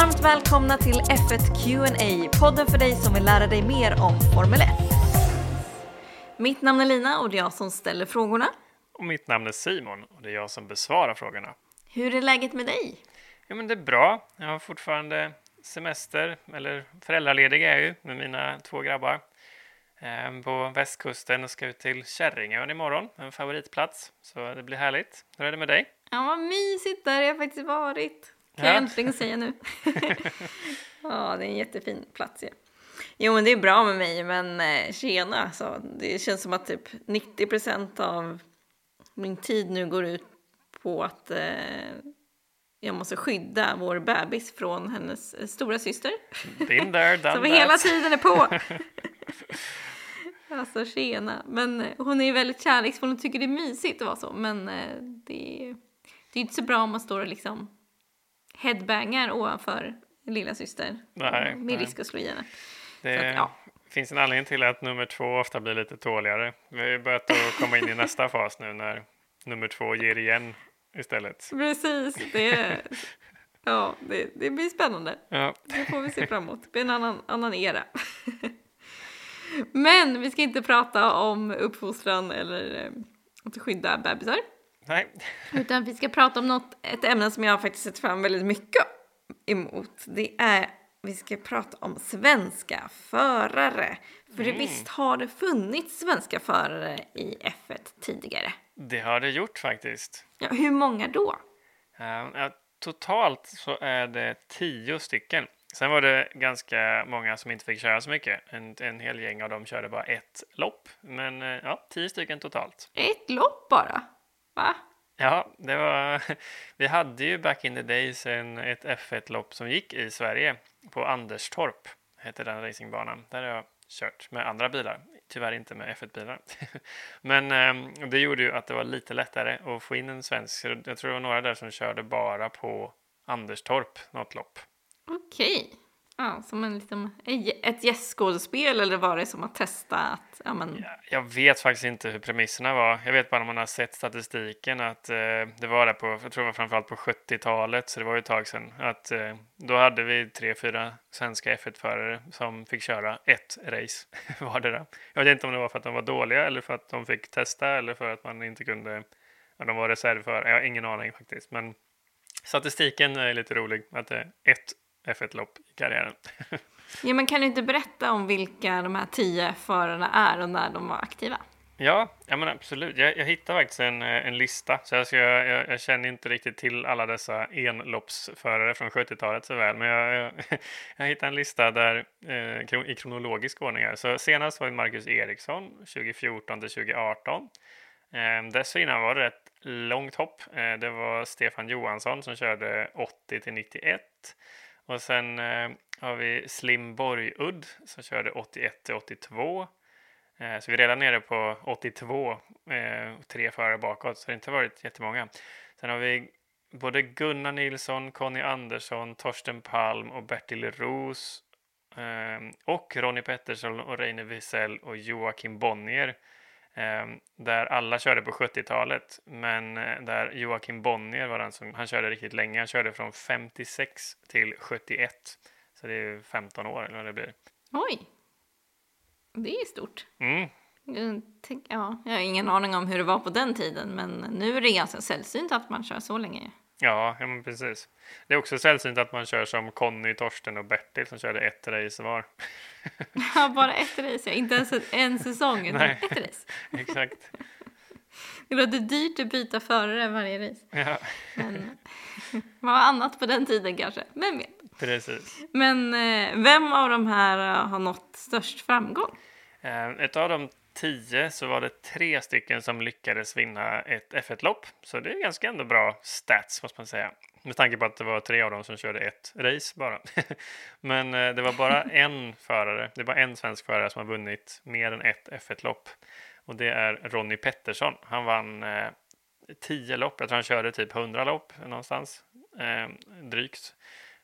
Varmt välkomna till F1 Q&A, podden för dig som vill lära dig mer om Formel 1. Mitt namn är Lina och det är jag som ställer frågorna. Och mitt namn är Simon och det är jag som besvarar frågorna. Hur är läget med dig? Ja, men det är bra. Jag har fortfarande semester, eller föräldraledig är jag ju med mina två grabbar. Ehm, på västkusten och ska ut till Kärringön imorgon, en favoritplats. Så det blir härligt. Hur är det med dig? Ja, vad mysigt där har jag faktiskt varit. Kan jag Ja. äntligen säga nu. ja, det är en jättefin plats ju. Jo, men det är bra med mig, men eh, tjena alltså. Det känns som att typ 90% av min tid nu går ut på att eh, jag måste skydda vår bebis från hennes eh, stora syster. Been there, done Som that. hela tiden är på. alltså tjena. Men eh, hon är väldigt kärleksfull och tycker det är mysigt att vara så. Men eh, det, är- det är inte så bra om man står och liksom headbangar ovanför lilla syster. Nej, Med nej. risk att slå i henne. Det att, ja. finns en anledning till att nummer två ofta blir lite tåligare. Vi har ju börjat att komma in i nästa fas nu när nummer två ger igen istället. Precis. Det, ja, det, det blir spännande. Ja, Det får vi se fram emot. Det blir en annan, annan era. Men vi ska inte prata om uppfostran eller eh, att skydda bebisar. Nej. Utan vi ska prata om något, ett ämne som jag har faktiskt sett fram väldigt mycket emot. Det är, vi ska prata om svenska förare. För det, visst har det funnits svenska förare i F1 tidigare? Det har det gjort faktiskt. Ja, hur många då? Ja, totalt så är det tio stycken. Sen var det ganska många som inte fick köra så mycket. En, en hel gäng av dem körde bara ett lopp. Men eh, ja, tio stycken totalt. Ett lopp bara? Va? Ja, det var... Vi hade ju back in the days en, ett F1-lopp som gick i Sverige på Anderstorp, hette den racingbanan. Där har jag kört med andra bilar, tyvärr inte med F1-bilar. Men eh, det gjorde ju att det var lite lättare att få in en svensk. Jag tror det var några där som körde bara på Anderstorp, något lopp. Okej. Ja, som en liksom, ett gästskådespel eller var det som att testa att, ja men, Jag vet faktiskt inte hur premisserna var. Jag vet bara när man har sett statistiken att eh, det var där på, jag tror det var framförallt på 70-talet, så det var ju ett tag sedan, att eh, då hade vi tre, fyra svenska F1-förare som fick köra ett race vardera. Jag vet inte om det var för att de var dåliga eller för att de fick testa eller för att man inte kunde, ja, de var reservförare. Jag har ingen aning faktiskt, men statistiken är lite rolig, att det är ett F1-lopp i karriären. ja men kan du inte berätta om vilka de här tio förarna är och när de var aktiva? Ja, ja men absolut. Jag, jag hittade faktiskt en, eh, en lista. Så jag, ska, jag, jag känner inte riktigt till alla dessa enloppsförare från 70-talet så väl. Men jag, jag, jag hittade en lista där eh, i kronologisk ordning. Här. Så senast var det Marcus Eriksson 2014 till 2018. Eh, dessförinnan var det ett långt hopp. Eh, det var Stefan Johansson som körde 80 till 91. Och sen eh, har vi Slim Borgudd som körde 81 till 82. Eh, Så vi är redan nere på 82, eh, tre förare bakåt, så det har inte varit jättemånga. Sen har vi både Gunnar Nilsson, Conny Andersson, Torsten Palm och Bertil Roos eh, och Ronnie Pettersson och Reine Wiesel och Joakim Bonnier eh, där alla körde på 70-talet, men eh, där Joakim Bonnier var den som han körde riktigt länge. Han körde från 56 till 71, så det är ju 15 år eller vad det blir. Oj! Det är stort. Mm, ja, jag har ingen aning om hur det var på den tiden, men nu är det ganska sällsynt att man kör så länge. Ja, ja men precis. Det är också sällsynt att man kör som Conny, Torsten och Bertil som körde ett race var. Ja, bara ett race, ja. inte ens en, en säsong, utan Nej. ett race. Exakt. Det låter dyrt att byta förare varje race, Ja, men vad annat på den tiden kanske, vem vet. precis. Men eh, vem av de här har nått störst framgång? Eh, Ett av de tio så var det tre stycken som lyckades vinna ett F1-lopp. Så det är ganska ändå bra stats måste man säga. Med tanke på att det var tre av dem som körde ett race bara. Men eh, det var bara en förare, det var en svensk förare som har vunnit mer än ett F1-lopp. Och det är Ronnie Pettersson. Han vann eh, tio lopp, jag tror han körde typ 100 lopp någonstans, eh, drygt.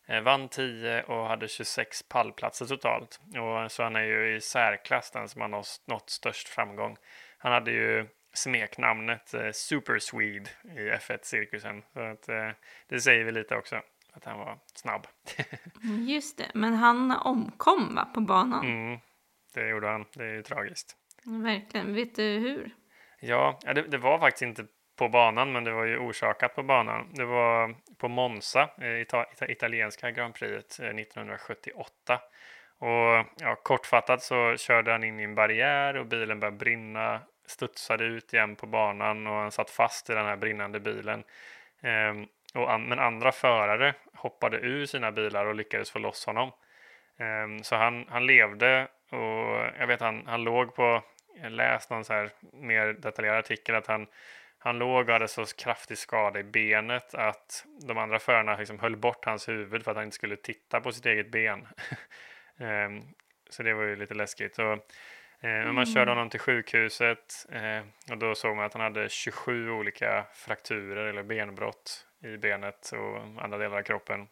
Eh, vann 10 och hade 26 pallplatser totalt. Och så han är ju i särklass den som har nått, nått störst framgång. Han hade ju smeknamnet eh, Super Swede i F1-cirkusen. Så att, eh, det säger vi lite också. att han var snabb. Just det, men han omkom va, på banan? Mm, det gjorde han. Det är ju tragiskt. Verkligen. Vet du hur? Ja, det, det, var faktiskt inte på banan, men det var ju orsakat på banan. Det var på Monza, eh, ita, italienska Grand Prix 1978. Eh, och ja, kortfattat så körde han in i en barriär och bilen började brinna, studsade ut igen på banan och han satt fast i den här brinnande bilen. Ehm, och an, men andra förare hoppade ur sina bilar och lyckades få loss honom. Ehm, så han, han levde och jag vet han, han låg på, jag läste någon så här mer detaljerad artikel att han han låg och hade så kraftig skada i benet att de andra förarna liksom höll bort hans huvud för att han inte skulle titta på sitt eget ben. Ehm, så det var ju lite läskigt. Och, mm. Man körde honom till sjukhuset eh, och då såg man att han hade 27 olika frakturer eller benbrott i benet och andra delar av kroppen.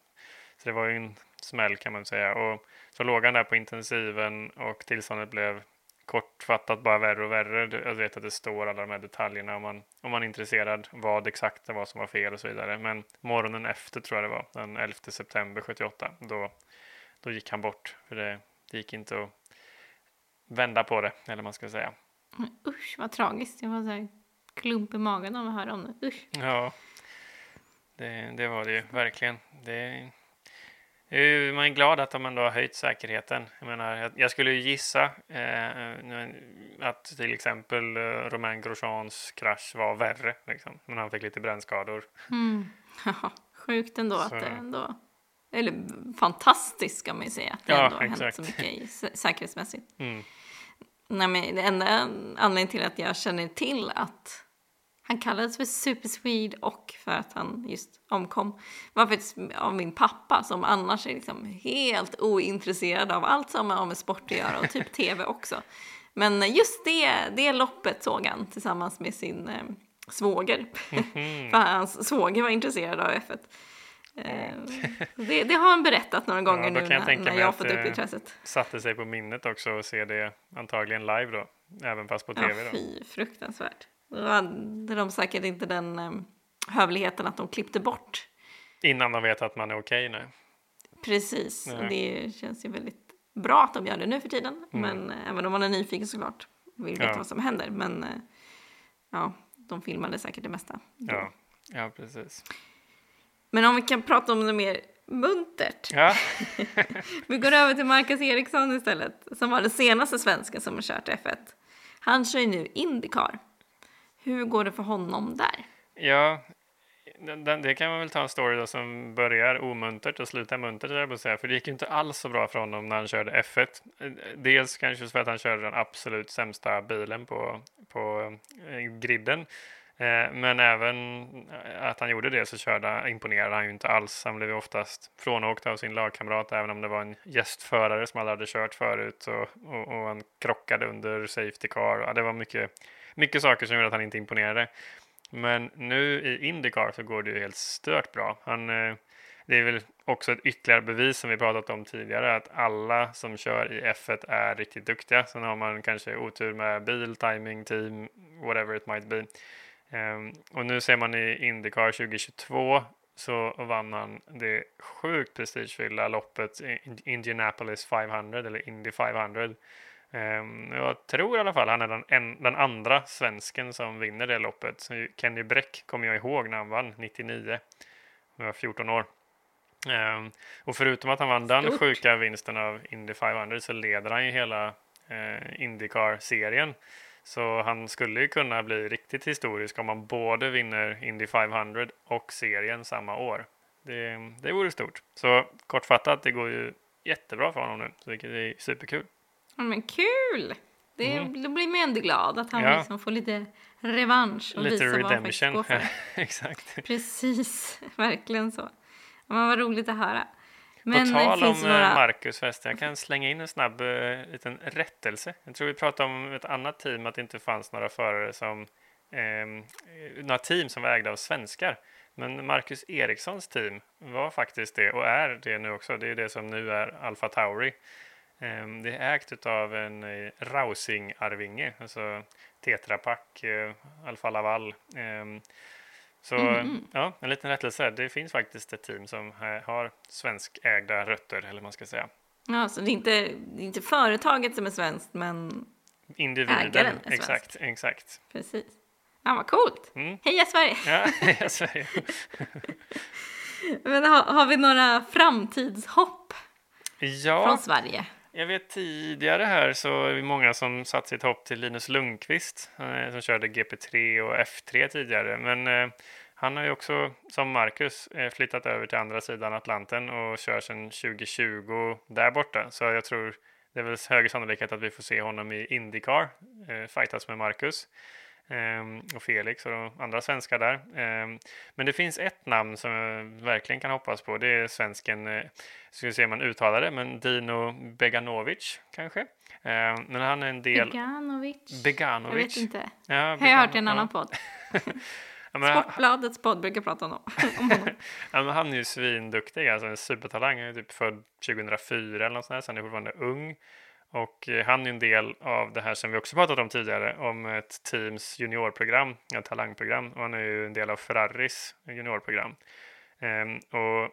Så det var ju en smäll kan man säga. Och så låg han där på intensiven och tillståndet blev kortfattat bara värre och värre. Jag vet att det står alla de här detaljerna om man, om man är intresserad vad exakt det var som var fel och så vidare. Men morgonen efter tror jag det var, den 11 september 78, då, då gick han bort. För det, det gick inte att vända på det, eller man ska säga. Men usch, vad tragiskt. Jag var så här klump i magen av att höra om det. Usch. Ja, det, det var det ju verkligen. Det, man är glad att de ändå har höjt säkerheten. Jag, menar, jag skulle gissa eh, att till exempel eh, Romain Grosjeans krasch var värre. Liksom, men han fick lite brännskador. Mm. Ja, sjukt ändå så. att det ändå... Eller fantastiskt ska man ju säga. Att det ja, ändå har hänt så mycket säkerhetsmässigt. Mm. Nej, men det enda anledningen till att jag känner till att han kallades för Super Swede och för att han just omkom var faktiskt av min pappa som annars är liksom helt ointresserad av allt som har med sport att göra och typ tv också. Men just det, det loppet såg han tillsammans med sin eh, svåger. Mm -hmm. för hans svåger var intresserad av F1. Eh, det, det, har han berättat några gånger ja, nu när, när jag fått upp intresset. satte sig på minnet också och se det antagligen live då, även fast på tv. Ja, fy, fruktansvärt. Då hade de säkert inte den um, hövligheten att de klippte bort. Innan de vet att man är okej okay, Precis, och det känns ju väldigt bra att de gör det nu för tiden. Mm. Men uh, även om man är nyfiken såklart, vill veta ja. vad som händer. Men uh, ja, de filmade säkert det mesta. Ja. ja, precis. Men om vi kan prata om det mer muntert. Ja. vi går över till Marcus Eriksson istället, som var den senaste svensken som har kört F1. Han kör ju nu Indycar. Hur går det för honom där? Ja, det, det kan man väl ta en story då som börjar omuntert och slutar muntert, jag säga. För det gick ju inte alls så bra för honom när han körde F1. Dels kanske för att han körde den absolut sämsta bilen på, på eh, griden. Eh, men även eh, att han gjorde det så körde, imponerade han ju inte alls. Han blev ju oftast frånåkt av sin lagkamrat även om det var en gästförare som aldrig hade kört förut och, och, och han krockade under Safety Car. Ja, det var mycket mycket saker som gjorde att han inte imponerade. Men nu i Indycar så går det ju helt stört bra. Han, eh, det är väl också ett ytterligare bevis som vi pratat om tidigare att alla som kör i F1 är riktigt duktiga. Sen har man kanske otur med bil, timing, team, whatever it might be. Ehm, och nu ser man i Indycar 2022 så vann han det sjukt prestigefyllda loppet Indianapolis 500 eller Indy 500 jag tror i alla fall han är den, en, den andra svensken som vinner det loppet. Kenny Bräck kommer jag ihåg när han vann 99. Jag var 14 år. Ehm, och förutom att han vann Stort. den sjuka vinsten av Indy 500 så leder han ju hela eh, Indycar-serien. Så han skulle ju kunna bli riktigt historisk om han både vinner Indy 500 och serien samma år. Det, det vore stort. Så kortfattat, det går ju jättebra för honom nu, vilket är superkul. Men kul! Det, mm. Då blir man ändå glad att han ja. liksom får lite revansch och lite visa redemption. vad han går för. Exakt. Precis, verkligen så. Men vad roligt att höra. Men På tal om några... Marcus förresten, jag kan slänga in en snabb uh, liten rättelse. Jag tror vi pratade om ett annat team, att det inte fanns några förare som um, några team som var ägda av svenskar. Men Marcus Erikssons team var faktiskt det och är det nu också. Det är det som nu är Alfa Tauri. Ehm, det är ägt av en eh, Rausing-arvinge, alltså Tetra Pak, eh, Alfa Laval. Ehm, Så Mhm. ja, en liten rättelse. Det finns faktiskt ett team som har svenskägda rötter, eller vad man ska säga. Ja, så det är inte, det är inte företaget som är svenskt, men Individen. Ägaren är svensk. exakt, exakt. precis. Ja, vad coolt! Mm. Heja Sverige! Ja, jag säger. Men har, har vi några framtidshopp Ja, från Sverige? Jag vet tidigare här så är det många som satt sitt hopp till Linus Lundqvist eh, som körde GP3 och F3 tidigare. Men eh, han har ju också, som Marcus, eh, flyttat över till andra sidan Atlanten och kör sedan 2020 där borta. Så jag tror det är väl högre sannolikhet att vi får se honom i Indycar, eh, fightas med Marcus. Ehm, och Felix och de andra svenskar där. Ehm, men det finns ett namn som jag verkligen kan hoppas på. Det är svensken, eh, ska vi se om man uttalar det, men Dino Beganovic kanske. Ehm, men han är en del... Beganovic? Jag Beganovic. vet inte. Ja, Har jag hört i en annan podd. Ja, Sportbladets podd brukar prata om honom. ja, men han är ju svinduktig, alltså en supertalang. Han är typ född 2004 eller något sånt där, så han är fortfarande ung. Och eh, han är en del av det här som vi också pratat om tidigare, om ett teams juniorprogram, ett talangprogram. Och han är ju en del av Ferraris juniorprogram. Ehm, och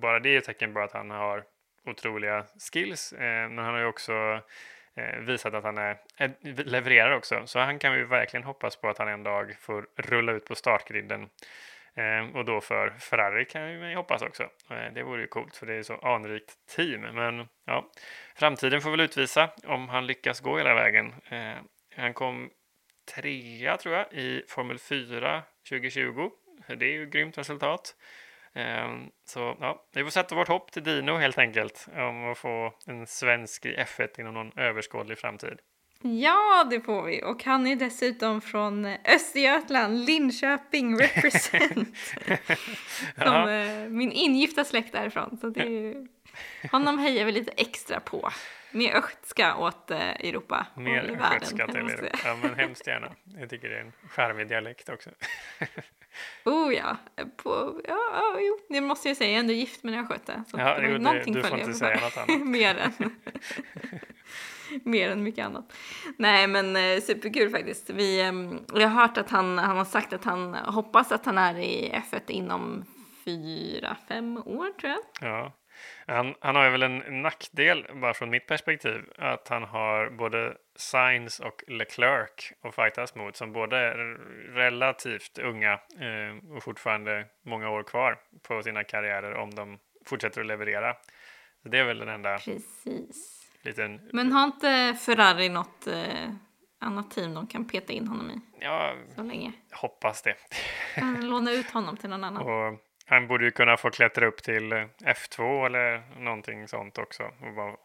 bara det är ett tecken på att han har otroliga skills, eh, men han har ju också eh, visat att han är, levererar också. Så han kan vi verkligen hoppas på att han en dag får rulla ut på startgriden. Eh, och då för Ferrari kan vi ju hoppas också. Eh, det vore ju coolt för det är så anrikt team. Men ja, framtiden får väl utvisa om han lyckas gå hela vägen. Eh, han kom trea tror jag i Formel 4 2020. Det är ju ett grymt resultat. Ehm, så ja, vi får sätta vårt hopp till Dino helt enkelt om att få en svensk i F1 inom någon överskådlig framtid. Ja, det får vi. Och han är dessutom från Östergötland, Linköping represent. Som eh, min ingifta släkt därifrån. Så det är ju... Honom hejar vi lite extra på. Mer östska åt eh, Europa Mer östgötska till säga. Ja, men hemskt gärna. Jag tycker det är en charmig dialekt också. Oh ja, på, ja, ja, jo, det måste jag säga. Jag är ändå gift med en östgöte. Ja, jo, det- du får inte säga något annat. mer, än, mer än mycket annat. Nej, men eh, superkul faktiskt. Vi, eh, jag har hört att han, han har sagt att han hoppas att han är i F1 inom fyra, fem år tror jag. Ja. Han, han har ju väl en nackdel, bara från mitt perspektiv, att han har både Sainz och Leclerc att fightas mot som båda är relativt unga eh, och fortfarande många år kvar på sina karriärer om de fortsätter att leverera. Så det är väl den enda Precis. Liten... Men har inte Ferrari något eh, annat team de kan peta in honom i Ja, så länge? hoppas det. Kan låna ut honom till någon annan. Och han borde ju kunna få klättra upp till eh, F2 eller någonting sånt också,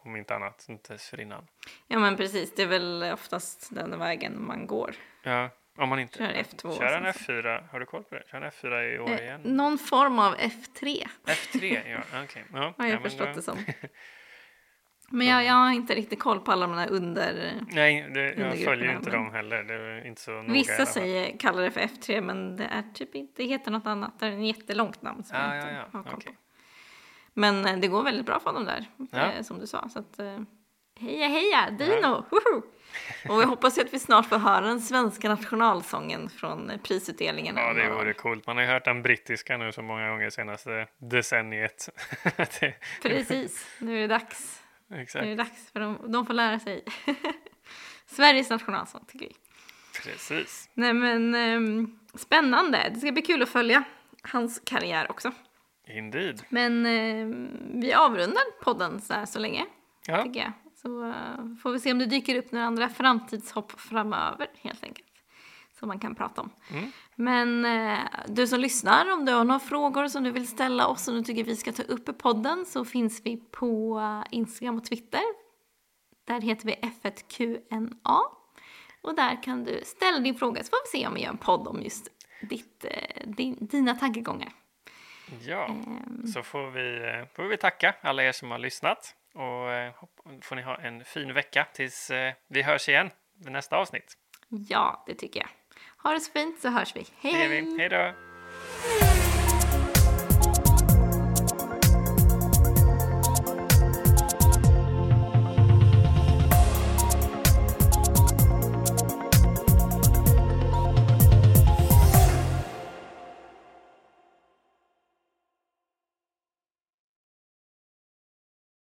om inte annat dessförinnan. Ja men precis, det är väl oftast den vägen man går. Ja, om man inte... Kör F2 Kör han sen F4? Har du koll på det? Kör han F4 i år Eh, igen? någon form av F3 F3, ja. Okej. Ja, har jag ja, förstått då- det som. Men jag, jag har inte riktigt koll på alla de där under... Nej, det, jag följer inte men- dem heller. Det är inte så noga Vissa säger, kallar det för F3 men det är typ inte, det heter något annat. Det är ett jättelångt namn som Ja, jag inte ja, ja. har koll Okej. på. Men eh, det går väldigt bra för dem där, Ja. eh, som du sa. Så att, eh, heja heja, Dino! Woho! Och jag hoppas ju att vi snart får höra den svenska nationalsången från prisutdelningen. Ja, det vore coolt. Man har ju hört den brittiska nu så många gånger senaste decenniet. det, Precis, nu är det dags. Nu är exakt, det dags för dem. De får lära sig. Sveriges nationalsång tycker vi. precis. Nej men ehm, spännande. Det ska bli kul att följa hans karriär också. Indeed. Men ehm, vi avrundar podden så här så länge, Ja, tycker jag. Så eh, får vi se om det dyker upp några andra framtidshopp framöver, helt enkelt. Som man kan prata om. Mm. Men eh, du som lyssnar, om du har några frågor som du vill ställa oss som du tycker vi ska ta upp i podden så finns vi på Instagram och Twitter. Där heter vi F1QNA. Och där kan du ställa din fråga så får vi se om vi gör en podd om just ditt, eh, din, dina tankegångar. ja. Ehm, så får vi, eh, får vi tacka alla er som har lyssnat. Och eh, får ni ha en fin vecka tills vi hörs igen i nästa avsnitt. Ja, det tycker jag. Ha det så fint så hörs vi. Hej Det vi. Hej då!